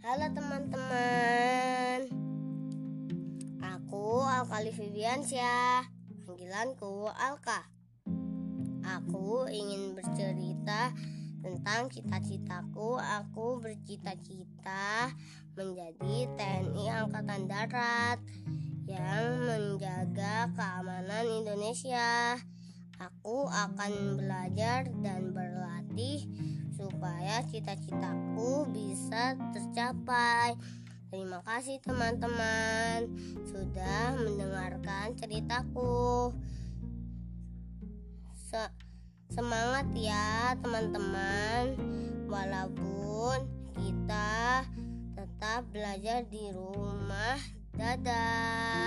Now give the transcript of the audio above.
Halo teman-teman. Aku Alkali Viviansyah Panggilanku Alka. Aku ingin bercerita tentang cita-citaku. Aku bercita-cita menjadi TNI Angkatan Darat Yang menjaga keamanan Indonesia. Aku akan belajar dan berlatih cita-citaku bisa tercapai. Terima kasih teman-teman sudah mendengarkan ceritaku. Se semangat ya teman-teman. Walaupun kita tetap belajar di rumah. Dadah.